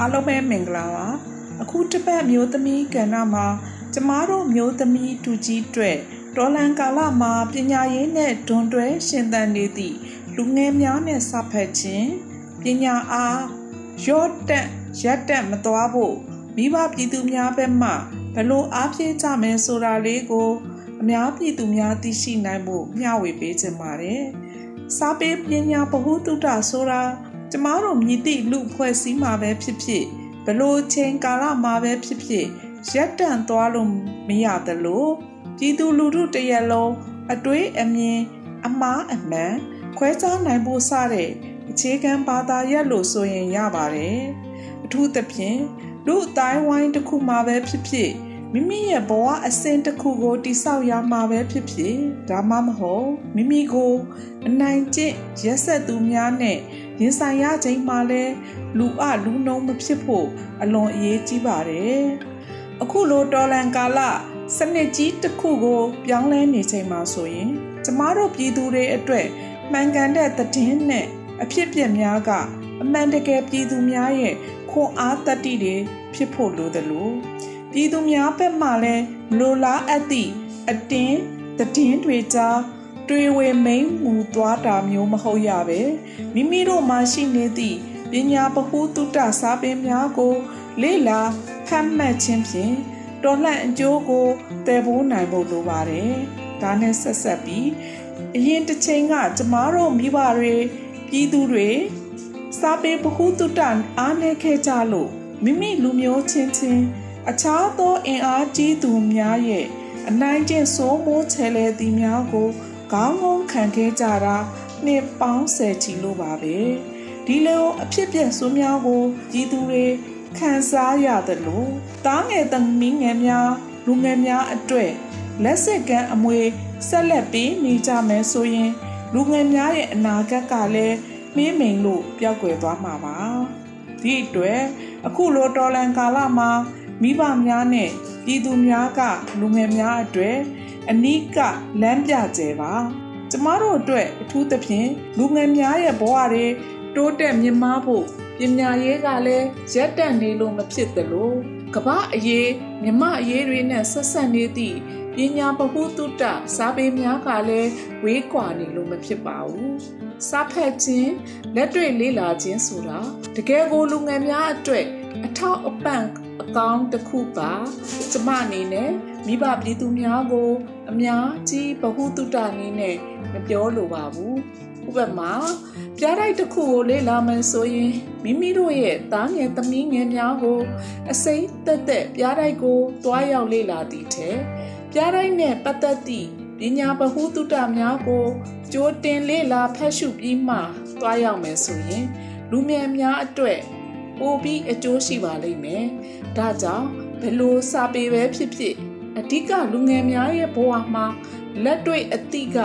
အားလုံးပဲမင်္ဂလာပါအခုတစ်ပတ်မျိုးသမီးကဏ္ဍမှာကျမတို့မျိုးသမီးတူကြီးတွေတော်လန်ကာလမှာပညာရေးနဲ့ဒွန်တွဲရှင်သန်နေသည့်လူငယ်များနဲ့စဖက်ခြင်းပညာအားရော့တက်ရက်တက်မသွားဖို့မိဘပြည်သူများဘက်မှဘလို့အားဖြည့်ကြမယ်ဆိုတာလေးကိုအများပြည်သူများသိရှိနိုင်ဖို့မျှဝေပေးခြင်းပါတယ်။စာပေပညာဗဟုသုတဆိုတာ ကျမတို့မြည်သည့်လူဖွဲ့စည်းမှာပဲဖြစ်ဖြစ်ဘလို့ချိန်ကာလမှာပဲဖြစ်ဖြစ်ရက်တန့်သွားလို့မရသလိုပြည်သူလူထုတရက်လုံးအတွေးအမြင်အမားအမှန်ခွဲခြားနိုင်ဖို့စတဲ့အခြေခံဘာသာရပ်လို့ဆိုရင်ရပါတယ်အထူးသဖြင့်လူအတိုင်းဝိုင်းတစ်ခုမှာပဲဖြစ်ဖြစ်မိမိရဲ့ဘဝအစဉ်တစ်ခုကိုတိဆောက်ရမှာပဲဖြစ်ဖြစ်ဒါမှမဟုတ်မိမိကို အနိုင်ကျင့်ရက်ဆက်သူများနဲ့ ရင်ဆိုင်ရချိန်မှာလဲလူအလူနှုံမဖြစ်ဖို့အလွန်အရေးကြီးပါတယ်အခုလိုတော်လန်ကာလစနစ်ကြီးတစ်ခုကို ပြောင်းလဲနေချိန်မှာဆိုရင်ကျမတို့ပြည်သူတွေအတွက်မှန်ကန်တဲ့သတင်းနဲ့အဖြစ်ပြက်များကအမှန်တကယ်ပြည်သူများရဲ့ခွန်အားတတ္တိတွေဖြစ်ဖို့လိုတယ်လို့ပြည်သူများဘက်မှလည်းလိုလားအပ်သည့်အတင်းသတင်းတွေကြား တွေဝေမိန်မူသွားတာမျိုးမဟုတ်ရပဲမိမိတို့မှရှိနေသည့်ပညာပဟုတုတစာပေများကို လေ့လာဖတ်မှတ်ခြင်းဖြင့်တော်လှန်အကျိုးကိုတည်ဖို့နိုင်ဖို့လိုပါတယ်။ဒါနဲ့ဆက်ဆက်ပြီးအရင်တစ်ချိန်ကကျမတို့မိဘတွေပြည်သူတွေစာပေပဟုတုတအားနည်းခဲ့ကြလို့မိမိလူမျိုးချင်းချင်းအခြားသောအင်အားကြီးသူများရဲ့အနိုင်ကျင့်စိုးမိုးချဲလဲသည်များကို ခေါင်းငုံခံခဲ့ကြတာနှစ်ပေါင်းဆယ်ချီလို့ပါပဲဒီလိုအဖြစ်ပြက်ဆိုးများကိုကြီးသူတွေခံစားရသလိုတားငယ်သမီးငယ်များလူငယ်များအတွက်လက်စစ်ကမ်းအမွေဆက်လက်ပေးနေကြမယ်ဆိုရင် လူငယ်များရဲ့အနာဂတ်ကလည်းမင်းမိန်လို့ပျောက်ကွယ်သွားမှာပါဒီအတွက်အခုလိုတော်လန်ကာလမှာမိဘများနဲ့ပြည်သူများကလူငယ်များအတွက် အနိကလမ်းပြကျဲပါကျမတို့အတွက်အထူးသဖြင့်လူငယ်များရဲ့ဘဝတွေတိုးတက်မြင့်မားဖို့ပညာရေးကလည်းရက်တန့်နေလို့မဖြစ်သလိုကမ္ဘာအရေးမြမအရေးတွေနဲ့ဆက်ဆက်နေသည့်ပညာပဟုတုတစာပေများကလည်းဝေးကွာနေလို့မဖြစ်ပါဘူးစာဖတ်ခြင်းလက်တွေ့လေ့လာခြင်းဆိုတာတကယ်ကိုလူငယ်များအတွက်အထောက်အပံ့အကောင်းတစ်ခုပါကျမအနေနဲ့မိဘပြည်သူများကို အများကြီးဗဟုသုတနည်းနဲ့မပြောလိုပါဘူးဥပမာပြားတိုက်တစ်ခုကိုလေ့လာမယ်ဆိုရင်မိမိတို့ရဲ့သားငယ်သမီးငယ်များကိုအစိမ့်သက်သက်ပြားတိုက်ကိုတွားရောက်လေ့လာသည့်ထဲပြားတိုက်နဲ့ပတ်သက်သည့်ပညာဗဟုသုတများကိုကြိုးတင်လေ့လာဖတ်ရှုပြီးမှတွားရောက်မယ်ဆိုရင် လူမြတ်များအတွက်ပိုပြီးအကျိုးရှိပါလိမ့်မယ်။ဒါကြောင့်ဘလို့စာပေပဲဖြစ်ဖြစ် အဓိကလူငယ်များရဲ့ဘဝမှာလက်တွေ့အသည့်က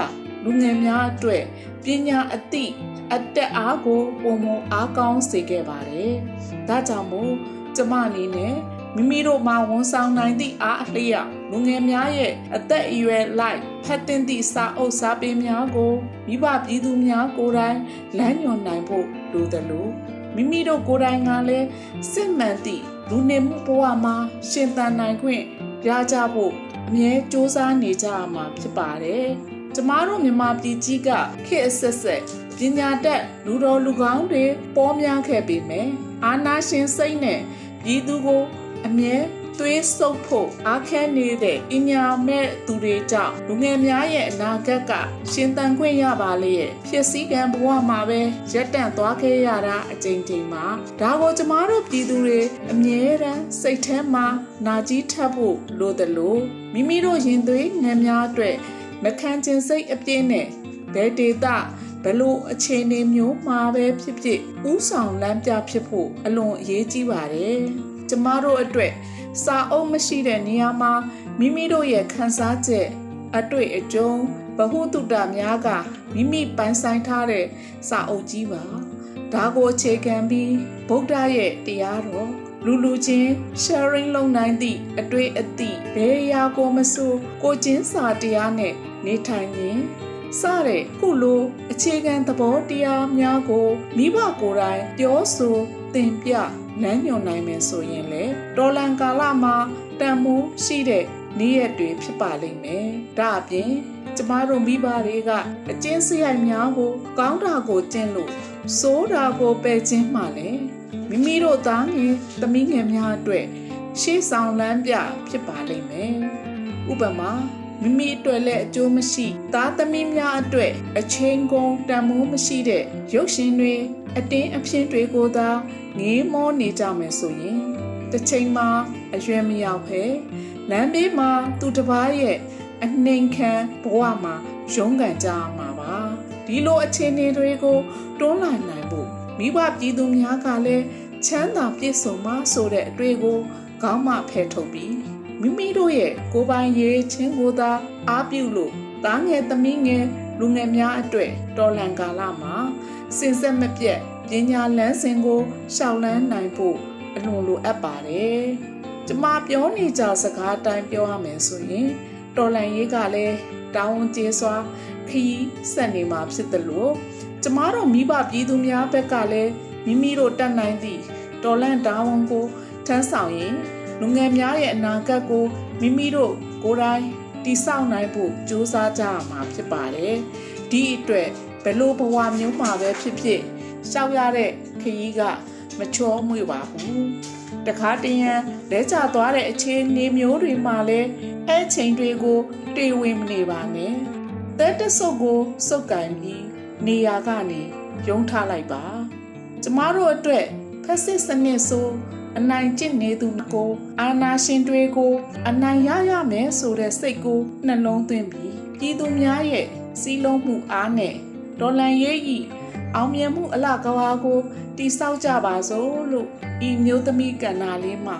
လူငယ်များအတွက်ပညာအသည့်အတက်အားကိုပုံမအားကောင်းစေခဲ့ပါတယ်။ဒါကြောင့်မို့ကျမအနေနဲ့မိမိတို့မှာဝန်ဆောင်နိုင်သည့်အားအလျောက်လူငယ်များရဲ့အသက်အရွယ်လိုက်ဖတ်တင်သည့်စာအုပ်စာပေများကိုမိဘပြည်သူများကိုယ်တိုင်လမ်းညွှန်နိုင်ဖို့လိုတယ်လို့မိမိတို့ကိုယ်တိုင်ကလည်းစစ်မှန်သည့်လူနေမှုဘဝမှာရှင်သန်နိုင်ခွင့် ရကြဖို့အမြဲစ조사နေကြရမှာဖြစ်ပါတယ်။ကျမတို့မြန်မာပြည်ကြီးကခေတ်အဆက်ဆက်ပညာတတ်လူတော်လူကောင်းတွေပေါ်များခဲ့ပေမယ့်အာနာရှင်စိတ်နဲ့ပြည်သူကိုအမြဲ သွေးဆုပ်ဖို့အားခဲနေတဲ့ပညာမဲ့သူတွေကြောင့်လူငယ်များရဲ့အနာဂတ်ကရှင်သန်ခွင့်ရပါလေရဲ့ဖြစ်စည်းကံဘဝမှာပဲရက်တန့်သွားခဲ့ရတာအကြိမ်ကြိမ်မှာဒါကိုကျမတို့ပြည်သူတွေအမြဲတမ်းစိတ်ထဲမှာနာကြီးထပ်ဖို့လိုတယ်လို့မိမိတို့ရင်သွေးငယ်များအတွက်မခံကျင်စိတ်အပြည့်နဲ့ဘယ်ဒေတာဘလို့အခြေအနေမျိုးမှာပဲဖြစ်ဖြစ်ဥဆောင်လမ်းပြဖြစ်ဖို့အလွန်အရေးကြီးပါတယ် ကျမတို့အတွက်စာအုပ်မရှိတဲ့နေရာမှာမိမိတို့ရဲ့ခန်းစားချက်အတွေ့အကြုံဗဟုသုတများကမိမိပိုင်ဆိုင်ထားတဲ့စာအုပ်ကြီးပါဒါကိုအခြေခံပြီးဗုဒ္ဓရဲ့တရားတော်လူလူချင်း sharing လုပ်နိုင်သည့်အတွေ့အသည့်ဘယ်ရာကိုမဆိုကိုချင်းစာတရားနဲ့နေထိုင်ခြင်းစတဲ့ခုလိုအခြေခံသဘောတရားများကိုမိဘကိုယ်တိုင်ပြောဆိုသင်ပြ လမ်းညွှန်နိုင်မယ်ဆိုရင်လေတော်လန်ကာလမှာတန်မိုးရှိတဲ့နေ့ရက်တွေဖြစ်ပါလိမ့်မယ်ဒါအပြင်ကျမတို့မိဘတွေကအကျဉ်းစရိုက်များကို ကောင်းတာကိုကျင့်လို့စိုးတာကိုပယ်ခြင်းမှလည်းမိမိတို့သားငယ်သမီးငယ်များအတွက်ရှေးဆောင်လမ်းပြဖြစ်ပါလိမ့်မယ်ဥပမာ မိမိအတွက်လည်းအကျိုးမရှိသားသမီးများအတွက်အချင်းကုန်တန်မိုးမရှိတဲ့ရုပ်ရှင်တွေအတင်းအဖြစ်တွေကိုသာငေးမောနေကြမယ်ဆိုရင်တစ်ချိန်မှာအရွယ်မရောက်ဖဲလမ်းဘေးမှာသူတစ်ပါးရဲ့အနှိမ်ခံဘဝမှာရုန်းကန်ကြရမှာပါဒီလိုအခြေအနေတွေကိုတွန်းလှန်နိုင်ဖို့မိဘပြည်သူများကလည်းချမ်းသာပြည့်စုံမှဆိုတဲ့အတွေ့ကိုခေါင်းမဖယ်ထုတ်ပြီး မိမိတို့ရဲ့ကိုယ်ပိုင်ရေးချင်းကိုသာအားပြုလို့သားငယ်သမီးငယ်လူငယ်များအတွက်တော်လန်ကာလမှာစင်ဆက်မပြတ်ပညာလန်းစဉ်ကိုရှောက်လန်းနိုင်ဖို့အလွန်လိုအပ်ပါတယ်။ကျမပြောနေကြစကားတိုင်းပြောရမယ်ဆိုရင်တော်လန်ရေးကလည်းတောင်းကျေးစွာခီးဆက်နေမှာဖြစ်တယ်လို့ကျမတို့မိဘပြည်သူများဘက်ကလည်းမိမိတို့တတ်နိုင်သည့်တော်လန်တာဝန်ကိုထမ်းဆောင်ရင် လူငယ်များရဲ့အနာဂတ်ကိုမိမိတို့ကိုယ်တိုင်တည်ဆောက်နိုင်ဖို့ကြိုးစားကြရမှာဖြစ်ပါတယ်။ဒီအတွက်ဘယ်လိုဘဝမျိုးမှာပဲဖြစ်ဖြစ်ရှောက်ရတဲ့ခရီးကမချောမွေ့ပါဘူး။တခါတရံလဲကျသွားတဲ့အခြေအနေမျိုးတွေမှာလည်းအဲချိန်တွေကိုတွေ့ဝင်မနေပါနဲ့။တဲတဆုပ်ကိုစုပ်ကင်ပြီးနေရာကနေရုံးထားလိုက်ပါ။ကျမတို့အတွက်ဖက်စစ်စနစ်ဆို အနိုင်ကျင့်နေသူကိုအာနာရှင်တွေကို အနိုင်ရရမယ်ဆိုတဲ့စိတ်ကိုနှလုံးသွင်းပြီးပြည်သူများရဲ့စီးလုံးမှုအားနဲ့ဒေါ်လန်ရေးဤအောင်မြင်မှုအလကားကိုတိဆောက်ကြပါစို့လို့ဤမျိုးသမီးကန္နာလေးမှ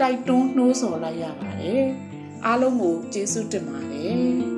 တိုက်တွန်းနှိုးဆော်လိုက်ရပါတယ်အားလုံးကိုကျေးဇူးတင်ပါတယ်